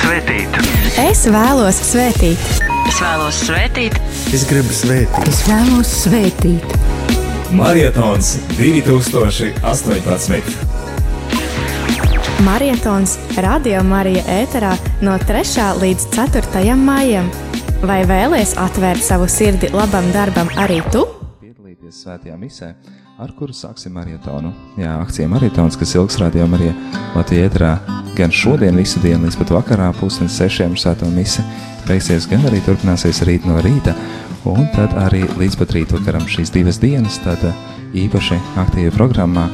svētīt. Es vēlos svētīt. Es vēlos svētīt. Es gribu svētīt. Es vēlos svētīt. Marietons 2018. Marietons Radio Marija ēterā no 3. līdz 4. maijam. Vai vēlies atvērt savu sirdi labam darbam arī tu? Piedalīties svētajā misē, ar kuru sāksim marietonu. Jā, akcija maratons, kas ilgs rādījumā arī Latvijā ēterā gan šodien visu dienu līdz pat vakarā pusdienas sešiem ar svēto misi. Beigsies gan arī turpināsies rīt no rīta, un tad arī līdz pat rītvakaram šīs divas dienas, tad īpaši aktīvi programmā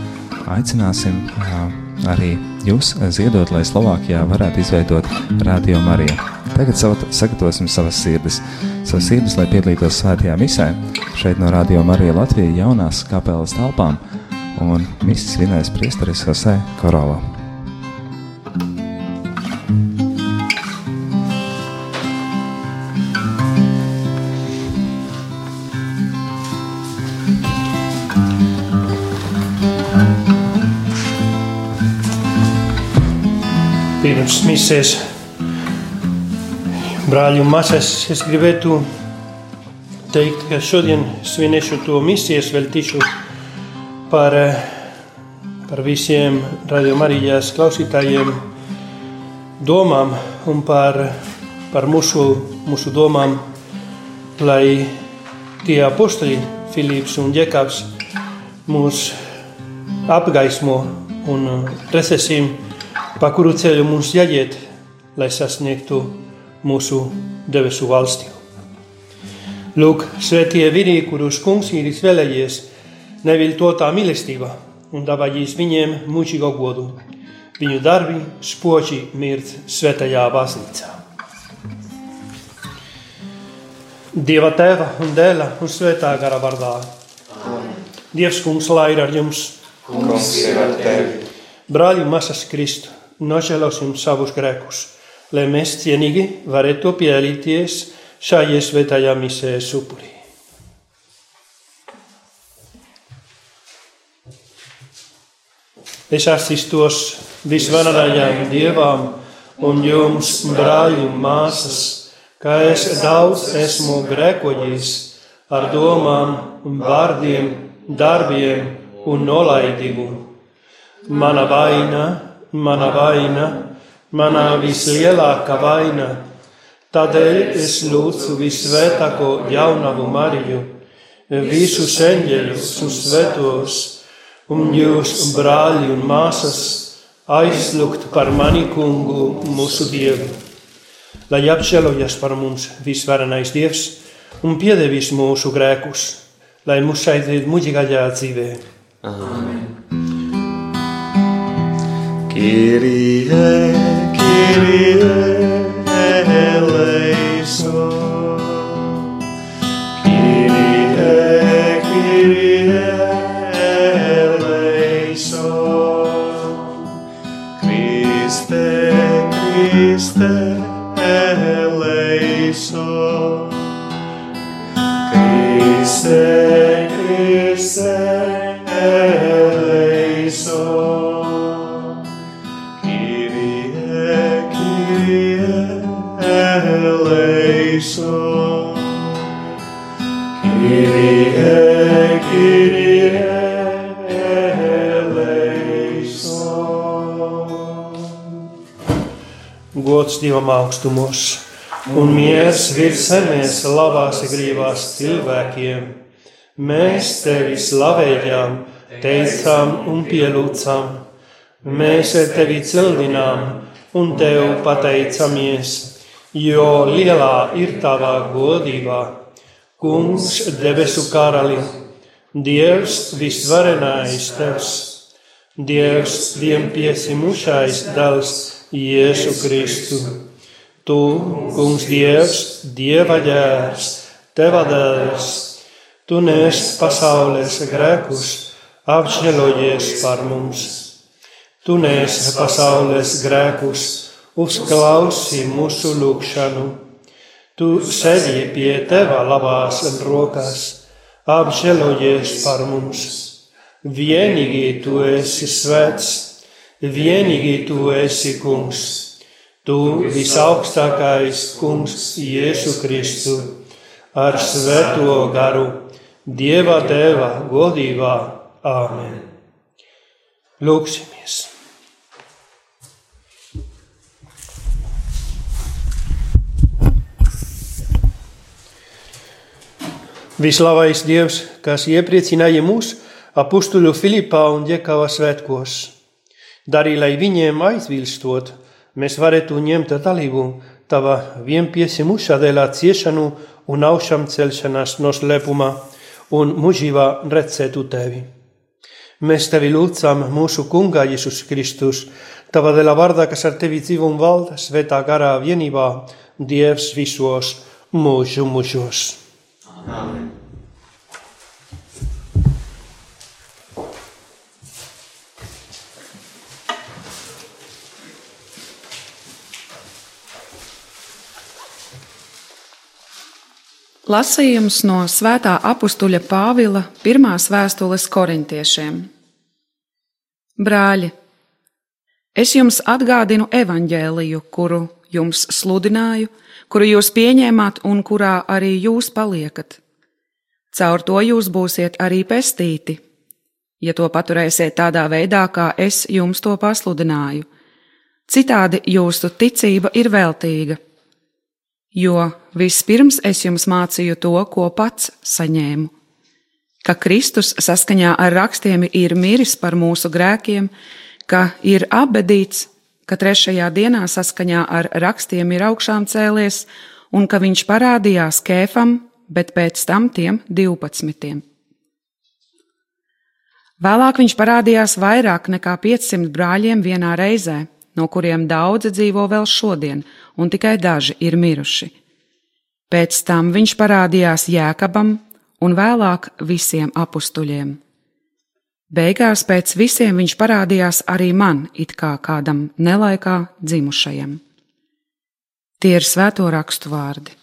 aicināsim uh, arī jūs ziedot, lai Slovākijā varētu izveidot Radio Mariju. Tagad sagatavosim savas sirdis, savas sirdis, lai piedalītos svētajā misē, šeit no Radio Marija Latvijas jaunās kapelas telpām, un misijas vinēs priesteris Jose Korolo. Pirms misijas brāļi un māsas, es gribētu teikt, ka šodien svinēšu to misijas veltīšu par, par visiem Radio Marijas klausītājiem domām un par, par mūsu, mūsu domām, lai tie apostoli Filips un Jekabs mūs apgaismo un redzēsim, pa kuru ceļu mums jāiet, lai sasniegtu mūsu debesu valsti. Lūk, svētie vīri, kurus kungs ir izvēlējies, neviltotā mīlestība un dāvājis viņiem mūžīgo godu. Viņu darbi spoži mirt svētajā baznīcā. Dieva tēva un dēla un svētā gara vārdā. Dievs kungs lai ir ar jums. Kungs ir ar tevi. Brāļi un māsas Kristu nožēlosim savus grēkus, lai mēs cienīgi varētu piedalīties šajā svētajā misēs upurī. Es asistos visvarenajām dievām un jums, brāļi un māsas, ka es daudz esmu grēkojis ar domām vārdiem, darbiem un nolaidīgumu. Mana vaina mana vaina, manā vislielākā vaina. Tādēļ es lūdzu visvētāko jaunavu Mariju, visus eņģeļus un svētos, un jūs, brāļi un māsas, aizlūgt par mani kungu, mūsu Dievu. Lai apžēlojas par mums visvarenais Dievs un piedevis mūsu grēkus, lai mūs aiziet mūžīgajā dzīvē. Amen. Kyrie, Kyrie eleison. Kyrie, Kyrie eleison. Christe, Christe Gods Dievam augstumos un miers virs zemes labās grībās cilvēkiem. Mēs tevi slavējam, teicām un pielūdzam. Mēs tevi cildinām un tev pateicamies jo lielā ir tavā godībā. Kungs, debesu karali, Dievs visvarenais tevs, Dievs vienpiesimušais dēls Jēzu Kristu. Tu, Kungs, Dievs, Dieva ģērs, Teva dēls, Tu nes pasaules grēkus, apžēlojies par mums. Tu nes pasaules grēkus, uzklausī mūsu lūgšanu. Tu sēdi pie teva labās rokās, apžēlojies par mums. Vienīgi tu esi svēts, vienīgi tu esi kungs, Tu visaugstākais kungs Jēzu Kristu, ar svēto garu, Dieva Tēva godībā. Āmen. Lūksimies! Vislavais Dievs, kas iepriecināja mūs apustuļu Filipā un Džekava svētkos, darīja, lai viņiem aizvilstot, mēs varētu ņemt dalību tava vienpiesimušā dēļā ciešanu un augšām celšanās noslēpumā un mūžībā redzētu tevi. Mēs tevi lūdzam mūsu kungā Jēzus Kristus, tava dēļā vārdā, kas ar tevi dzīvo un valda svētā garā vienībā, Dievs visos mūžu mūžos. Amen. Lasījums no Svētā apstuļa Pāvila pirmās vēstules korintiešiem. Brāļi, es jums atgādinu evaņģēliju, kuru jums sludināju, kuru jūs pieņēmāt un kurā arī jūs paliekat. Caur to jūs būsiet arī pestīti, ja to paturēsiet tādā veidā, kā es jums to pasludināju. Citādi jūsu ticība ir veltīga jo vispirms es jums mācīju to, ko pats saņēmu. Ka Kristus saskaņā ar rakstiem ir miris par mūsu grēkiem, ka ir apbedīts, ka trešajā dienā saskaņā ar rakstiem ir augšām cēlies, un ka viņš parādījās kēfam, bet pēc tam tiem divpadsmitiem. Vēlāk viņš parādījās vairāk nekā 500 brāļiem vienā reizē, no kuriem daudzi dzīvo vēl šodien, un tikai daži ir miruši. Pēc tam viņš parādījās Jēkabam un vēlāk visiem apstuļiem. Beigās pēc visiem viņš parādījās arī man, it kā kādam nelaikā dzimušajam. Tie ir svēto rakstu vārdi.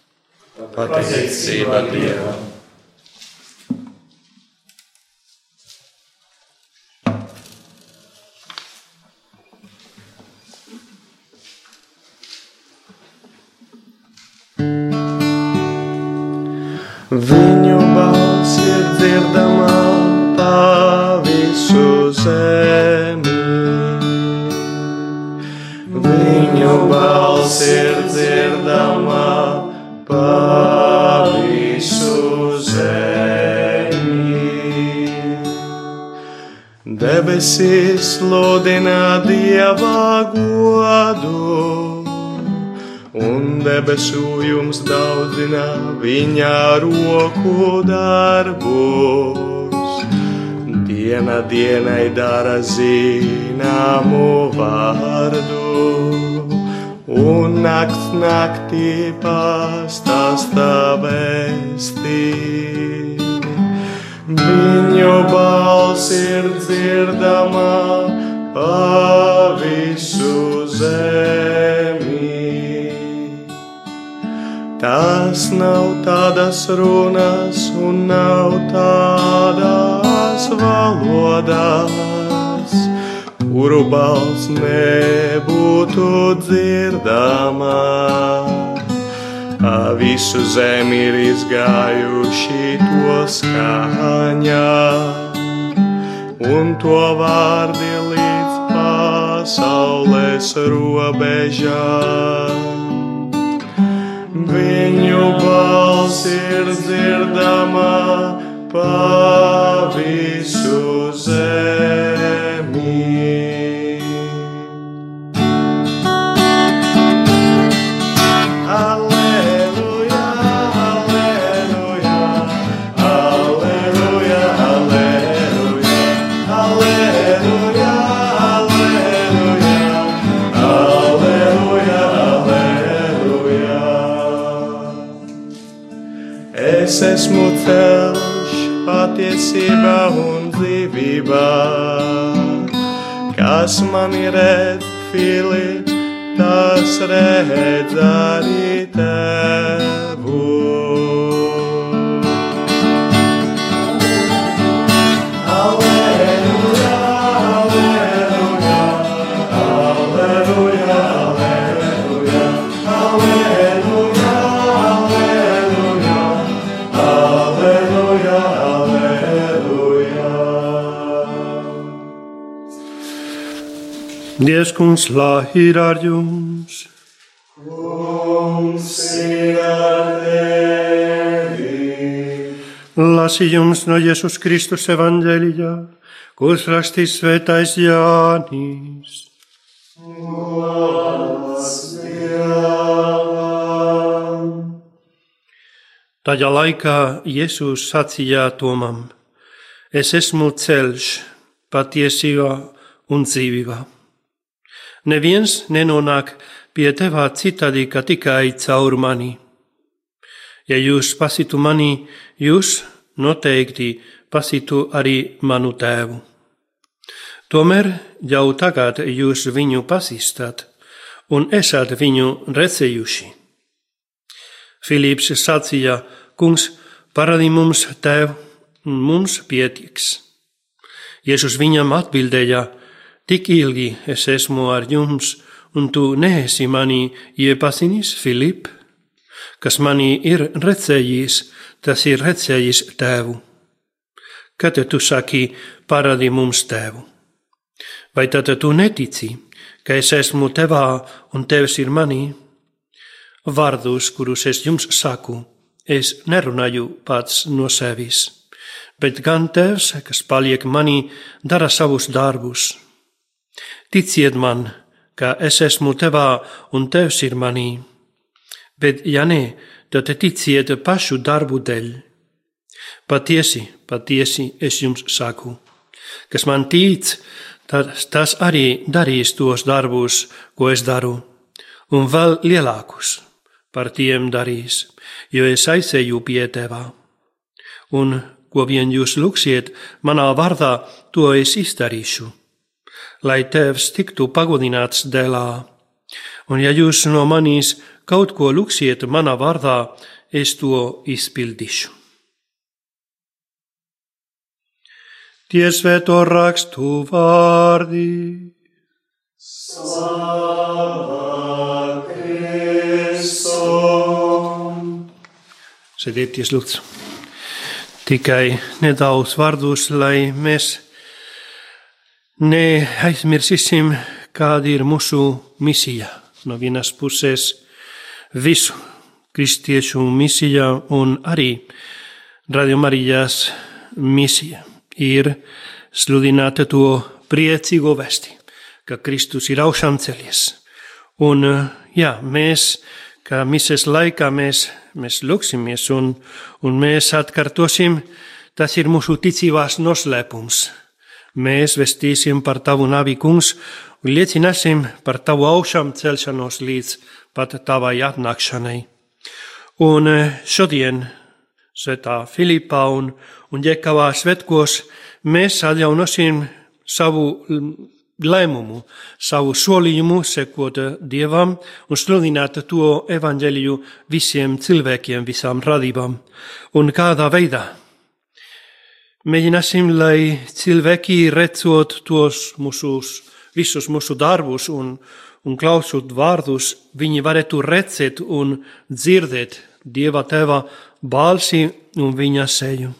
Pateicība Dievam! Viņu balss ir dzirdama pa visu zemi. Viņu balss ir dzirdama pa visu zemi. Debesīs sludina Dieva godu un debesu jums daudzina viņa roku darbus. Diena dienai dara zināmu vārdu, un nakts naktī pastāstā vēstī. Viņu balss ir dzirdama pa visu zemi. Tas nav tādas runas un nav tādas valodas, kuru balss nebūtu dzirdama. Visu zemi ir izgājuši to skaņā, un to vārdi līdz pasaules robežām. Viņu balss ir dzirdama pa visu zemi. Kungs, lai ir ar jums! Lasījums no Jēzus Kristus evanģēlijā, kurš rakstīs svētais Jānis. Tajā laikā Jēzus sacīja Tomam: Es esmu ceļš, patiesībā un dzīvība. Neviens nenonāk pie tevā citādi, kā tikai caur mani. Ja jūs pasitu mani, jūs noteikti pasitu arī manu tēvu. Tomēr jau tagad jūs viņu pazīstat un esat viņu redzējuši. Filips sacīja, kungs, parādi mums tev, mums pietiks. Jēzus viņam atbildēja, tik ilgi es esmu ar jums, un tu neesi mani iepazinis, Filip? Kas mani ir redzējis, tas ir redzējis tēvu. Kad tu saki, parādi mums tēvu? Vai tad tu netici, ka es esmu tevā un tevs ir manī? Vārdus, kurus es jums saku, es nerunāju pats no sevis, bet gan tevs, kas paliek manī, dara savus darbus. Ticiet man, ka es esmu tevā un tevs ir manī bet ja nē, tad ticiet pašu darbu dēļ. Patiesi, patiesi es jums saku, kas man tic, tad tas arī darīs tos darbus, ko es daru, un vēl lielākus par tiem darīs, jo es aizēju pie tevā. Un ko vien jūs lūksiet manā vārdā, to es izdarīšu, lai tevs tiktu pagodināts dēlā. Un ja jūs no manīs kaut ko lūksiet manā vārdā, es to izpildīšu. Tie svēto rakstu vārdi. Sēdieties, lūdzu. Tikai nedaudz vārdus, lai mēs neaizmirsīsim, kāda ir mūsu misija. No vienas puses visu kristiešu misijā un arī Radio Marijas misija ir sludināt to priecīgo vesti, ka Kristus ir augšām celies. Un jā, mēs, kā mises laikā, mēs, mēs lūksimies un, un mēs atkārtosim, tas ir mūsu ticībās noslēpums. Mēs vestīsim par tavu nāvi kungs un liecināsim par tavu augšām celšanos līdz pat tavai atnākšanai. Un eh, šodien, Svētā Filipā un, un Jekavā svetkos, mēs atjaunosim savu mm, lēmumu, savu solījumu sekot Dievam un sludināt to evaņģēliju visiem cilvēkiem, visām radībām. Un kādā veidā? Mēģināsim, lai cilvēki redzot tos mūsu, visus mūsu darbus un, un klausot vārdus, viņi varētu redzēt un dzirdēt Dieva tēva balsi un viņa seju.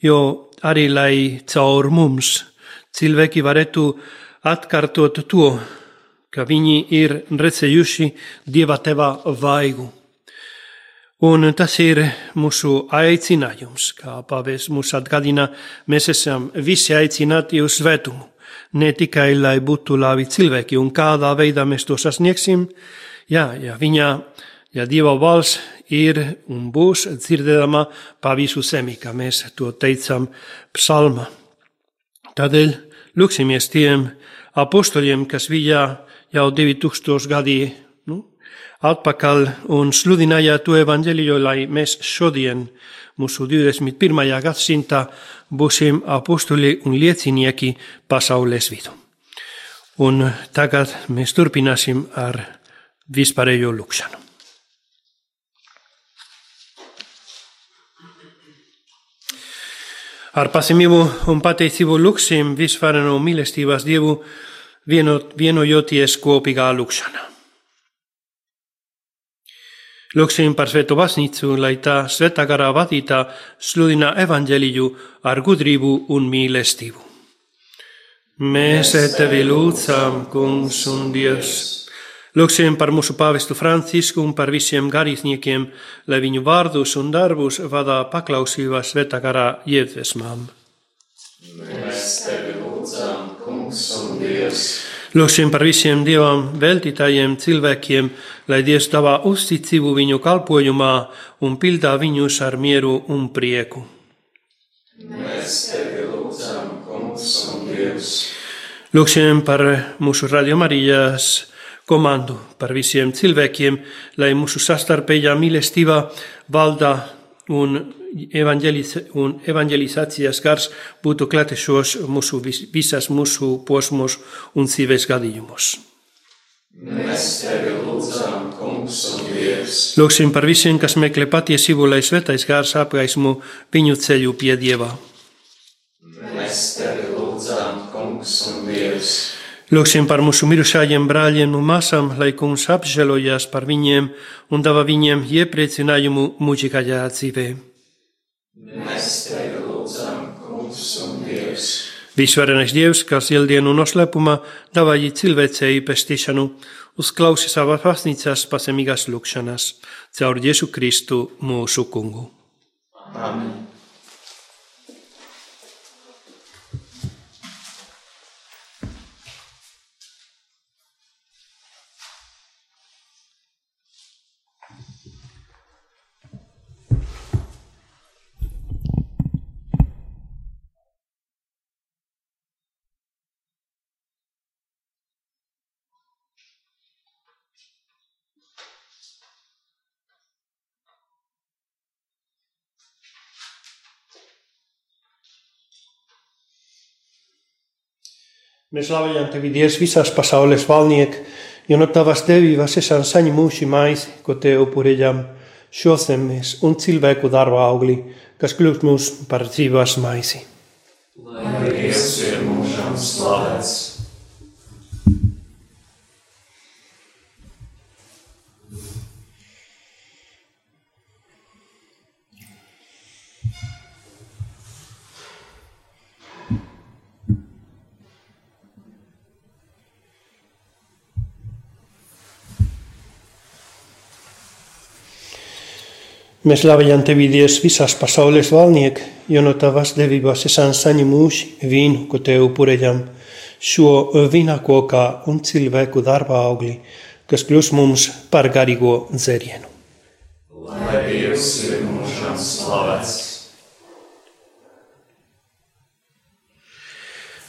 Jo arī lai caur mums cilvēki varētu atkārtot to, ka viņi ir redzējuši Dieva tēva vaigu. Un tas ir mūsu aicinājums, kā pāvis mūs atgādina, mēs esam visi aicināti uz svētumu. Ne tikai lai būtu labi cilvēki, un kādā veidā mēs to sasniegsim, jā, ja viņa, ja Dieva balss ir un būs dzirdama pa visu zemi, kā mēs to teicam psalma. Tādēļ lūksimies tiem apustuļiem, kas bija jau 2000 gadi nu, atpakaļ un sludināja to evaņģēliju, lai mēs šodien mūsu 21. gadsimtā būsim apustuli un liecinieki pasaules vidu. Un tagad mēs turpināsim ar vispārējo lūkšanu. Ar pasimību un pateicību lūksim visvareno mīlestības Dievu vienojoties kopīgā lūkšanā. Lūksim par Svēto baznīcu, lai tā svētā garā vadītā sludina evaņģēliju ar gudrību un mīlestību. Mēs tevi lūdzam, Kungs un Dievs. Lūksim par mūsu pāvestu Francisku un par visiem garīdzniekiem, lai viņu vārdus un darbus vadā paklausībā svētā garā iedvesmām. Mēs tevi lūdzam, Kungs un Dievs. Lūksim par visiem dievam veltītājiem cilvēkiem, lai Dievs tavā uzticību viņu kalpojumā un pildā viņus ar mieru un prieku. Mēs tevi lūdzam, Kungs un Dievs. Lūksim par mūsu radiomarijas komandu, par visiem cilvēkiem, lai mūsu sastarpējā mīlestība valda un, evanģeliz un evanģelizācijas gars būtu klātešos mūsu vis visas mūsu posmos un dzīves gadījumos. Mēs tevi lūdzam, Kungs un Dievs. Lūksim par visiem, kas meklē patiesību, lai svētais gars apgaismo viņu ceļu pie Dieva. Mēs tevi lūdzam, Kungs un Dievs. Lūksim par mūsu mirušajiem brāļiem un māsām, lai kungs apžēlojas par viņiem un dāvā viņiem iepriecinājumu mūžīgajā dzīvē. Mēs tevi lūdzam, Kungs un Dievs. Visvarenais Dievs, kas ieldienu noslēpumā dāvāja cilvēcei pestīšanu, uzklausi savas pasnīcas pasemīgas lūkšanas caur Jēzu Kristu mūsu kungu. Amen. Mēs slavējam tevi, Dievs, visās pasaules valnieki, jo no tavas devības esam saņēmuši maizi, ko te upurējam šo zemes un cilvēku darba augli, kas kļūst mums par dzīvās maizi. Lai Dievs ir mūžam slavēts. Mēs slavējam tevi, Dievs, visās pasaules valnieki, jo no tavas devības esam saņēmuši vīnu, ko te upurējam šo vīna kokā un cilvēku darba augli, kas kļūst mums par garīgo dzērienu. Lai Dievs ir mūžam slavēts.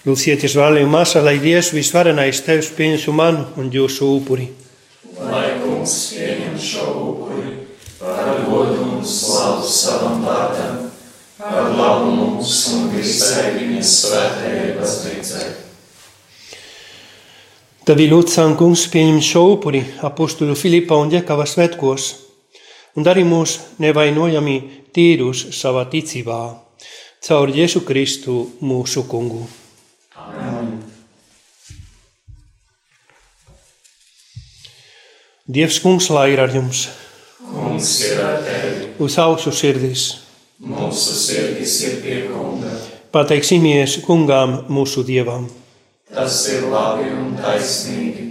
Lūdziet, Izvēlēju māsā, lai Dievs visvarenais tevs pieņemtu manu un jūsu upuri. Lai kungs pieņem šo upuri un slavu savam vārdam, par labu mums un visai viņas svētajai baznīcai. Tevi lūdzam, kungs, pieņem šo upuri apustulu Filipa un Jekava svētkos un dari mūs nevainojami tīrus savā ticībā caur Jēzu Kristu mūsu kungu. Dievs, kungs, lai ir ar jums, Kungs ir ar tevi, uz augšu sirdis. mūsu sirdis ir pie kunga. Pateiksimies kungām mūsu dievam. Tas ir labi un taisnīgi.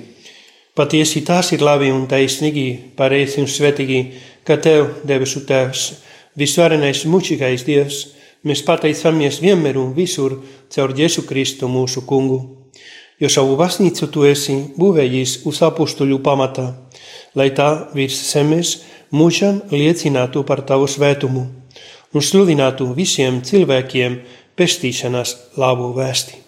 Patiesi tas ir labi un taisnīgi, pareizi un svetīgi, ka Tev, debesu Tēvs, visvarenais mučīgais Dievs, mēs pateicamies vienmēr un visur caur Jēzu Kristu mūsu kungu. Jo savu baznīcu Tu esi būvējis uz apustuļu pamata, lai tā virs zemes mūžam liecinātu par Tavu svētumu un sludinātu visiem cilvēkiem pestīšanas labu vēsti.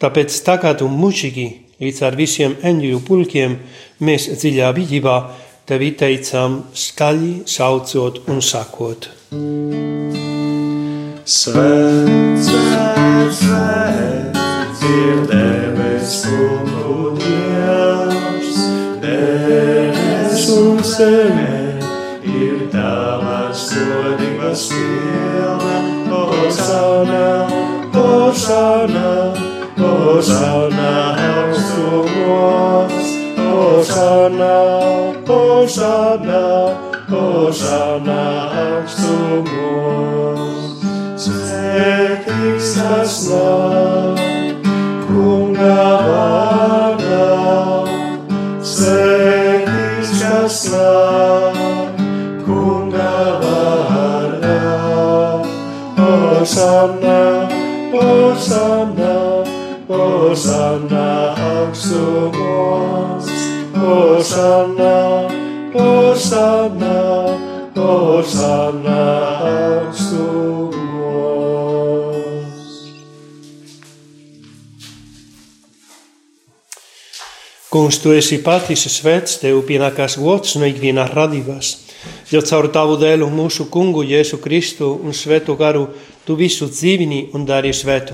Tāpēc tagad un mūžīgi līdz ar visiem eņģeļu pulkiem mēs dziļā vidībā tevi teicām skaļi saucot un sakot. Svēts, svēts, svēts ir zeme ir tavas godības pilna. Osana, Osana, Osana augstumos, Osana, Osana, Osana augstumos. Svētīgs tas nav, Osana, Osana, Osana augstumos. Kungs, tu esi patisi svēts, tev pienākās gods no ikvienas radības. Jo caur tavu dēlu mūsu kungu Jēzu Kristu un svēto garu tu visu dzīvini un dari svētu,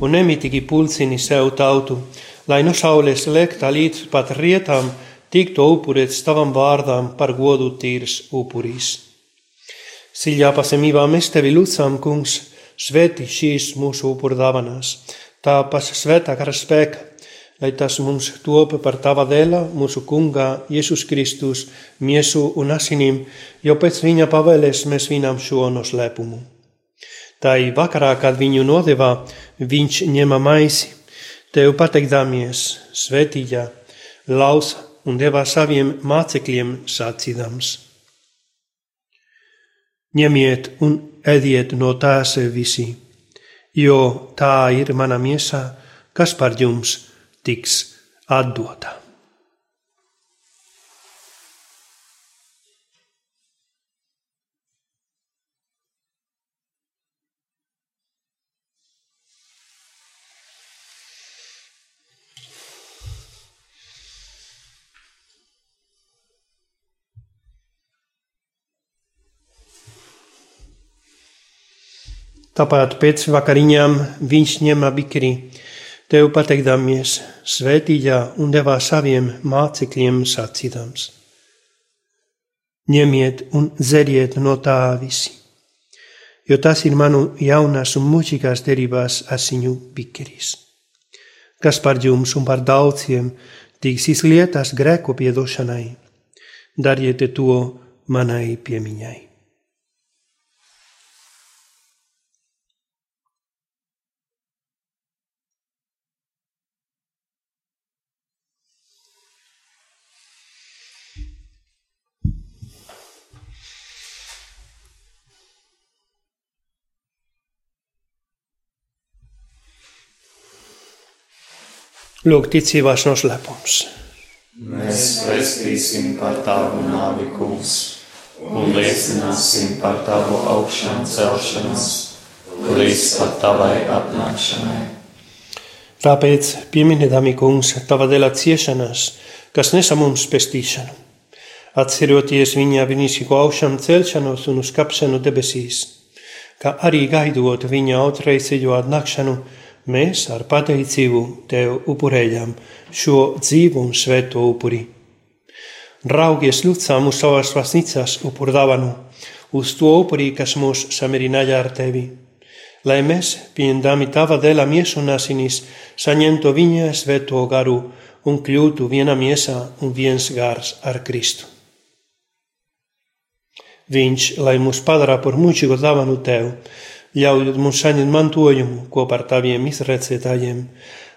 un nemitīgi pulcini sev tautu, lai no saules lekta līdz pat rietām tiktu upurēts tavam vārdām par godu tīrs upurīs. Siļā pasemībā mēs tevi lūdzam, kungs, svēti šīs mūsu upurdāvanās, tā pas svētā kara spēka, lai tas mums topa par tava dēla, mūsu kungā, Jēzus Kristus, miesu un asinīm, jo pēc viņa pavēles mēs vinām šo noslēpumu. Tā ir vakarā, kad viņu nodevā, viņš ņēma maisi, tev pateikdamies, svētīja, lausa un deva saviem mācekļiem sacīdams. Ņemiet un ēdiet no tās visi, jo tā ir mana miesa, kas par jums tiks atdota. Tāpat pēc vakariņām viņš ņēma bikri, tev pateikdamies, svētīja un devā saviem mācekļiem sacīdams. Ņemiet un dzeriet no tā visi, jo tas ir manu jaunās un mūžīgās derībās asiņu bikeris, kas par jums un par daudziem tiks izlietas grēku piedošanai. Dariet to manai piemiņai. Lūk, ticībās noslēpums. Mēs vēstīsim par tavu nāvi, kungs, un liecināsim par tavu augšām celšanos, līdz pat tavai atnākšanai. Tāpēc pieminēdami, kungs, tava dēļ ciešanas, kas nesa mums pestīšanu, atceroties viņa brīnišķīgo augšām celšanos un uzkāpšanu debesīs, kā arī gaidot viņa otrreizējo atnākšanu, mēs ar pateicību tev upurējam šo dzīvu un svēto upuri. Raugies lūdzām uz savas vasnicas upurdāvanu, uz to upuri, kas mūs samierināja ar tevi. Lai mēs, pieņemdami tava dēla miesu un asinis, saņemtu viņa svēto garu un kļūtu viena miesa un viens gars ar Kristu. Viņš, lai mūs padara par mūžīgu dāvanu tev, ļaujot mums saņemt mantojumu kopā ar taviem izrecētājiem,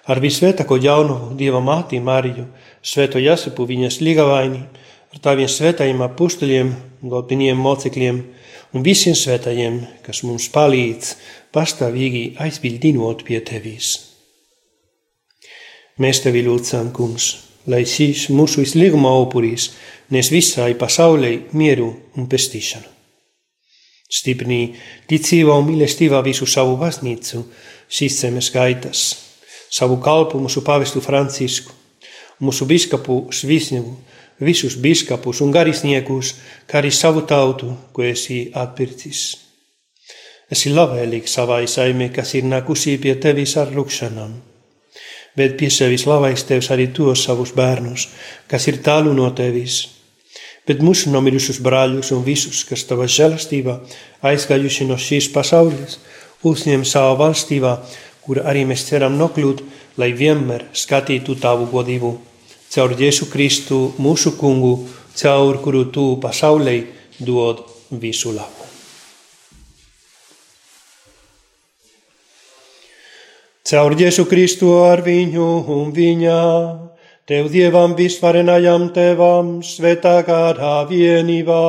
ar visvētāko jaunumu Dieva māti Mariju, svēto Jāsepu viņas līgavaini, ar taviem svētajiem apustuļiem, galveniem mocekļiem un visiem svētajiem, kas mums palīdz pastāvīgi aizbildinot pie tevis. Mēs tevi lūdzam, kungs, lai šīs mūsu izlieguma upuris nes visai pasaulē mieru un pestīšanu. Stiprinī ticībā un mīlestībā visu savu baznīcu, šīs zemes gaitas, savu kalpu mūsu pavestu Francisku, mūsu biskapu Svisnevu, visus biskapus un garisniekus, kā arī savu tautu, ko esi atpircis. Esi labvēlīgs savai saimē, kas ir nākusi pie tevis ar lūkšanām, bet pie sevis labais tevs arī tos savus bērnus, kas ir tālu no tevis bet mūsu nomirušus brāļus un visus, kas tavā žēlastībā aizgājuši no šīs pasaules, uzņem savā valstībā, kur arī mēs ceram nokļūt, lai vienmēr skatītu tavu godību. Caur Jēzu Kristu, mūsu kungu, caur kuru tu pasaulē dod visu labu. Caur Jēzu Kristu ar viņu un viņā, Tev Dievam visvarenajam Tevam, svētā gārā vienībā,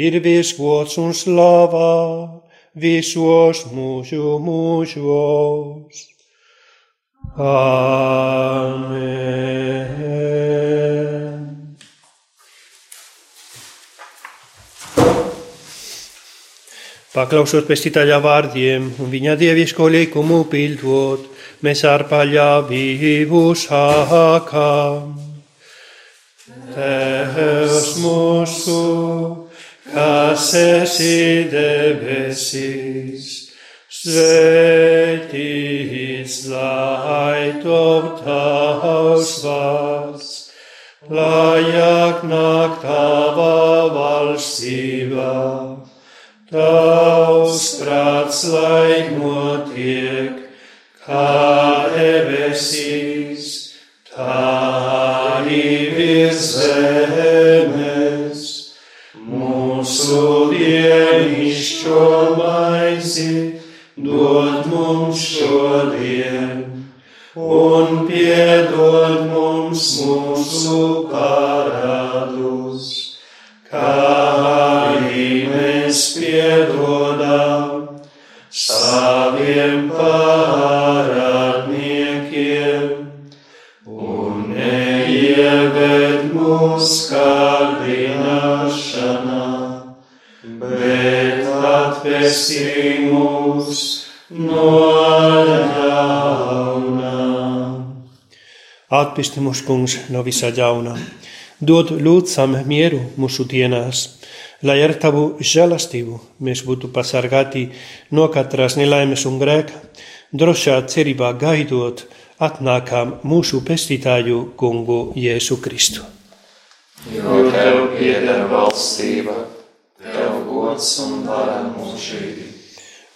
ir viesgods un slava visos mūžu mūžos. Amen. Paklausot pestītāļa vārdiem un viņa dievišķo likumu pildot, mēs ar paļāvību sākam. Tēvs mūsu, kas esi debesīs, svētīts lai top tavs vārds, lai nāk tava valstība Tavs prāts, lai notiek, kā debesīs, tā arī virs zemes. Mūsu dienišķo maizi dod mums šodien, un piedod mums mūsu parādus, Atpesti mūs, kungs, no visā ļaunā. Dod lūdzam mieru mūsu dienās, lai ar tavu žēlastību mēs būtu pasargāti no katras nelaimes un grēka, drošā cerībā gaidot atnākam mūsu pestītāju kungu Jēzu Kristu. Jo tev pieder valstība, tev gods un vara mūžīgi.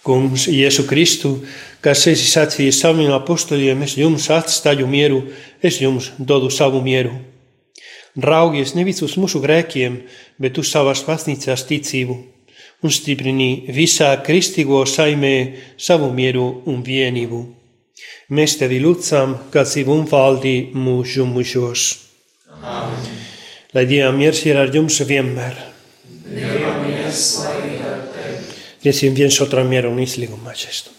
Kungs Jēzu Kristu, kas esi sacījis saviem apustuļiem, es jums atstāju mieru, es jums dodu savu mieru. Raugies nevis uz mūsu grēkiem, bet uz savas pasnīcās ticību un stiprini visā kristīgo saimē savu mieru un vienību. Mēs tevi lūdzam, kā dzīvu un valdi mūžu mūžos. Amen. Lai Dieva miers ir ar jums vienmēr. Dieva miers, lai ir ar tevi. Decim viens otram mieru un izlīgumu mačestu.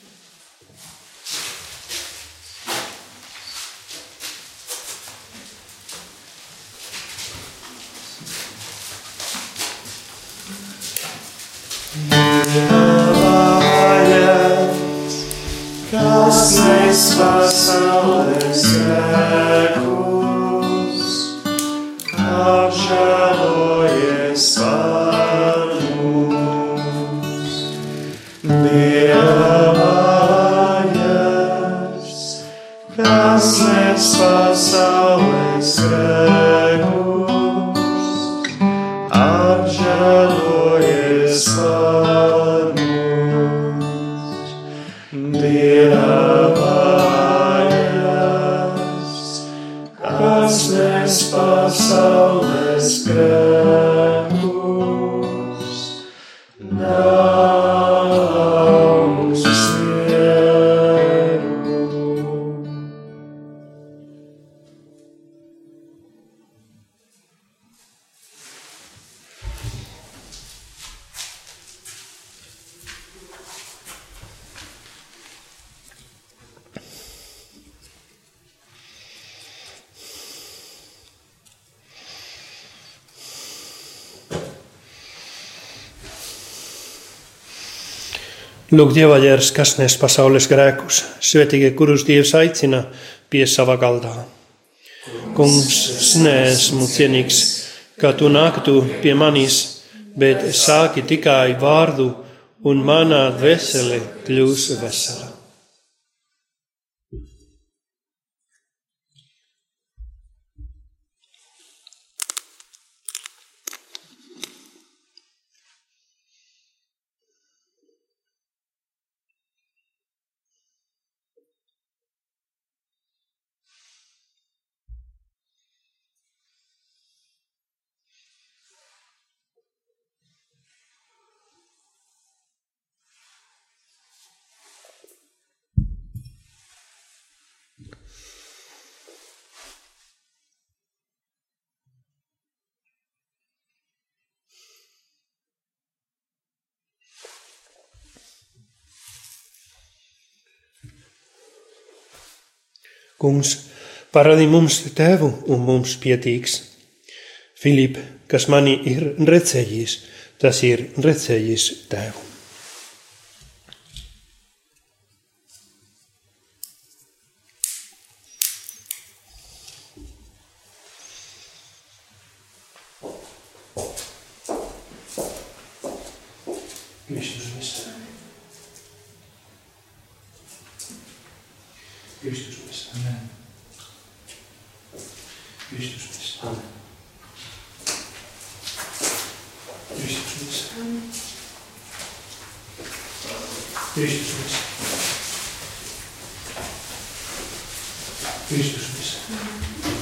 Lūk, Dieva ģērs, kas nes pasaules grēkus, svētīgie, kurus Dievs aicina pie sava galdā. Kungs, es neesmu cienīgs, ka tu nāktu pie manis, bet sāki tikai vārdu, un manā dvēsele kļūs vesela. Kungs, parādi mums tevu un mums pietīks. Filip, kas mani ir redzējis, tas ir redzējis tevu. Kristus misē. Kristus misē. Kristus misē. Kristus misē. Kristus misē. Kristus misē.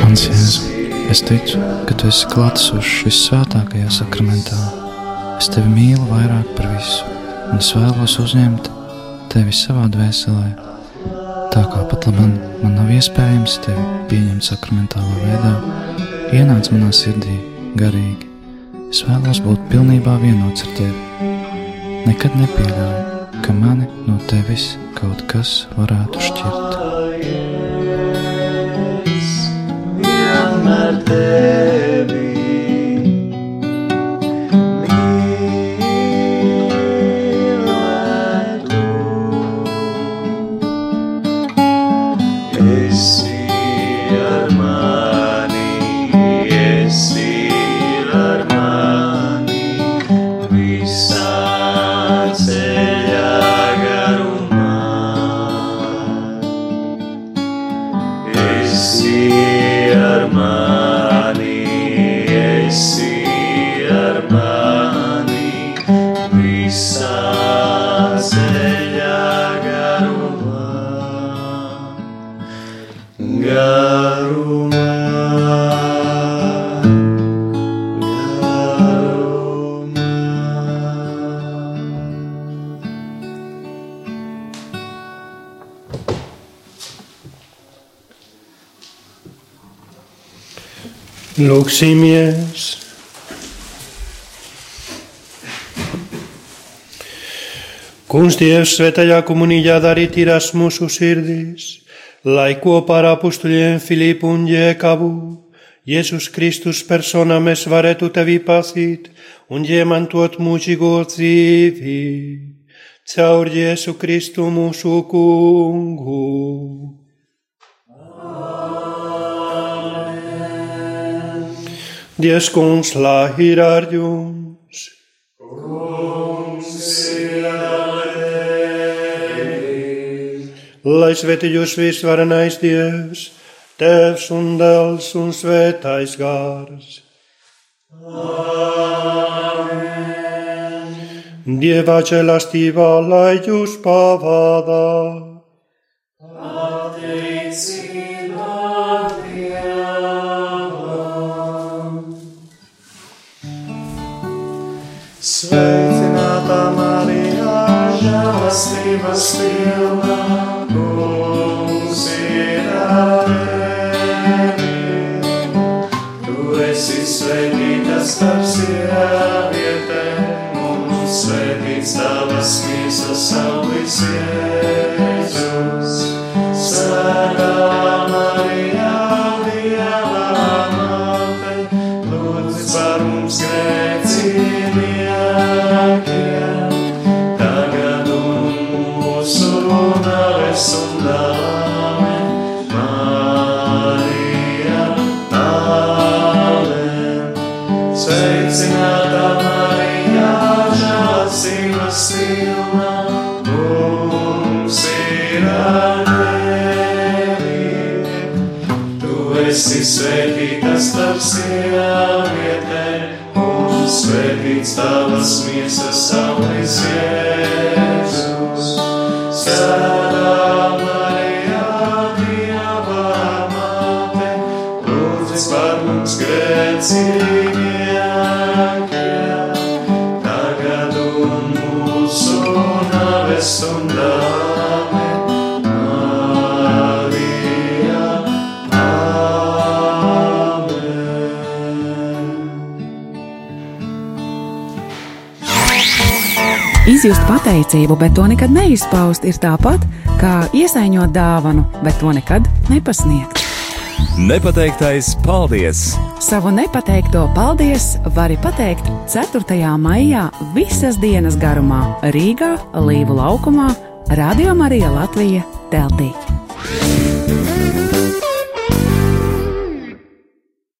Mans Jēzu, es ticu, ka tu esi klātesošs visvētākajā sakramentā. Es tevi mīlu vairāk par visu, un es vēlos uzņemt tevi savā dvēselē. Tā kā pat labi man nav iespējams tevi pieņemt sakramentālā veidā, ienāc manā sirdī garīgi. Es vēlos būt pilnībā vienots ar tevi. Nekad nepieļauju, ka mani no tevis kaut kas varētu šķirt. vienmēr tevi Lūksimies! Kungs Dievs svētajā komunijā darīt tīrās mūsu sirdīs, lai kopā ar apustuļiem Filipu un Jēkabu Jēzus Kristus personā mēs varētu tevi pasīt un iemantot mūžīgo dzīvi caur Jēzu Kristu mūsu kungu. Dievs kungs, lai ir ar jums! Lai svētī jūs visvarenais Dievs, Tēvs un Dēls un Svētais Gārs. Dieva žēlastībā, lai jūs pavādā. Sveicināta Marija, žēlastības pilna, kungs ir ar tevi. Tu esi svētīta starp sievietēm, un svētīts tavas mīsas auglis Jēzus. Svētā silā mums ir anēlība. Tu esi svētītas starp sievietēm, un svētīts tavas miesas savais Jēzus. Svētā Marijā, Dieva māte, lūdz par mums grēcīgi. Izjust pateicību, bet to nekad neizpaust, ir tāpat kā iesaiņot dāvanu, bet to nekad nepasniegt. Nepateiktais paldies! Savu nepateikto paldies vari pateikt 4. maijā visas dienas garumā Rīgā, Līvu laukumā, Radio Marija Latvija teltī.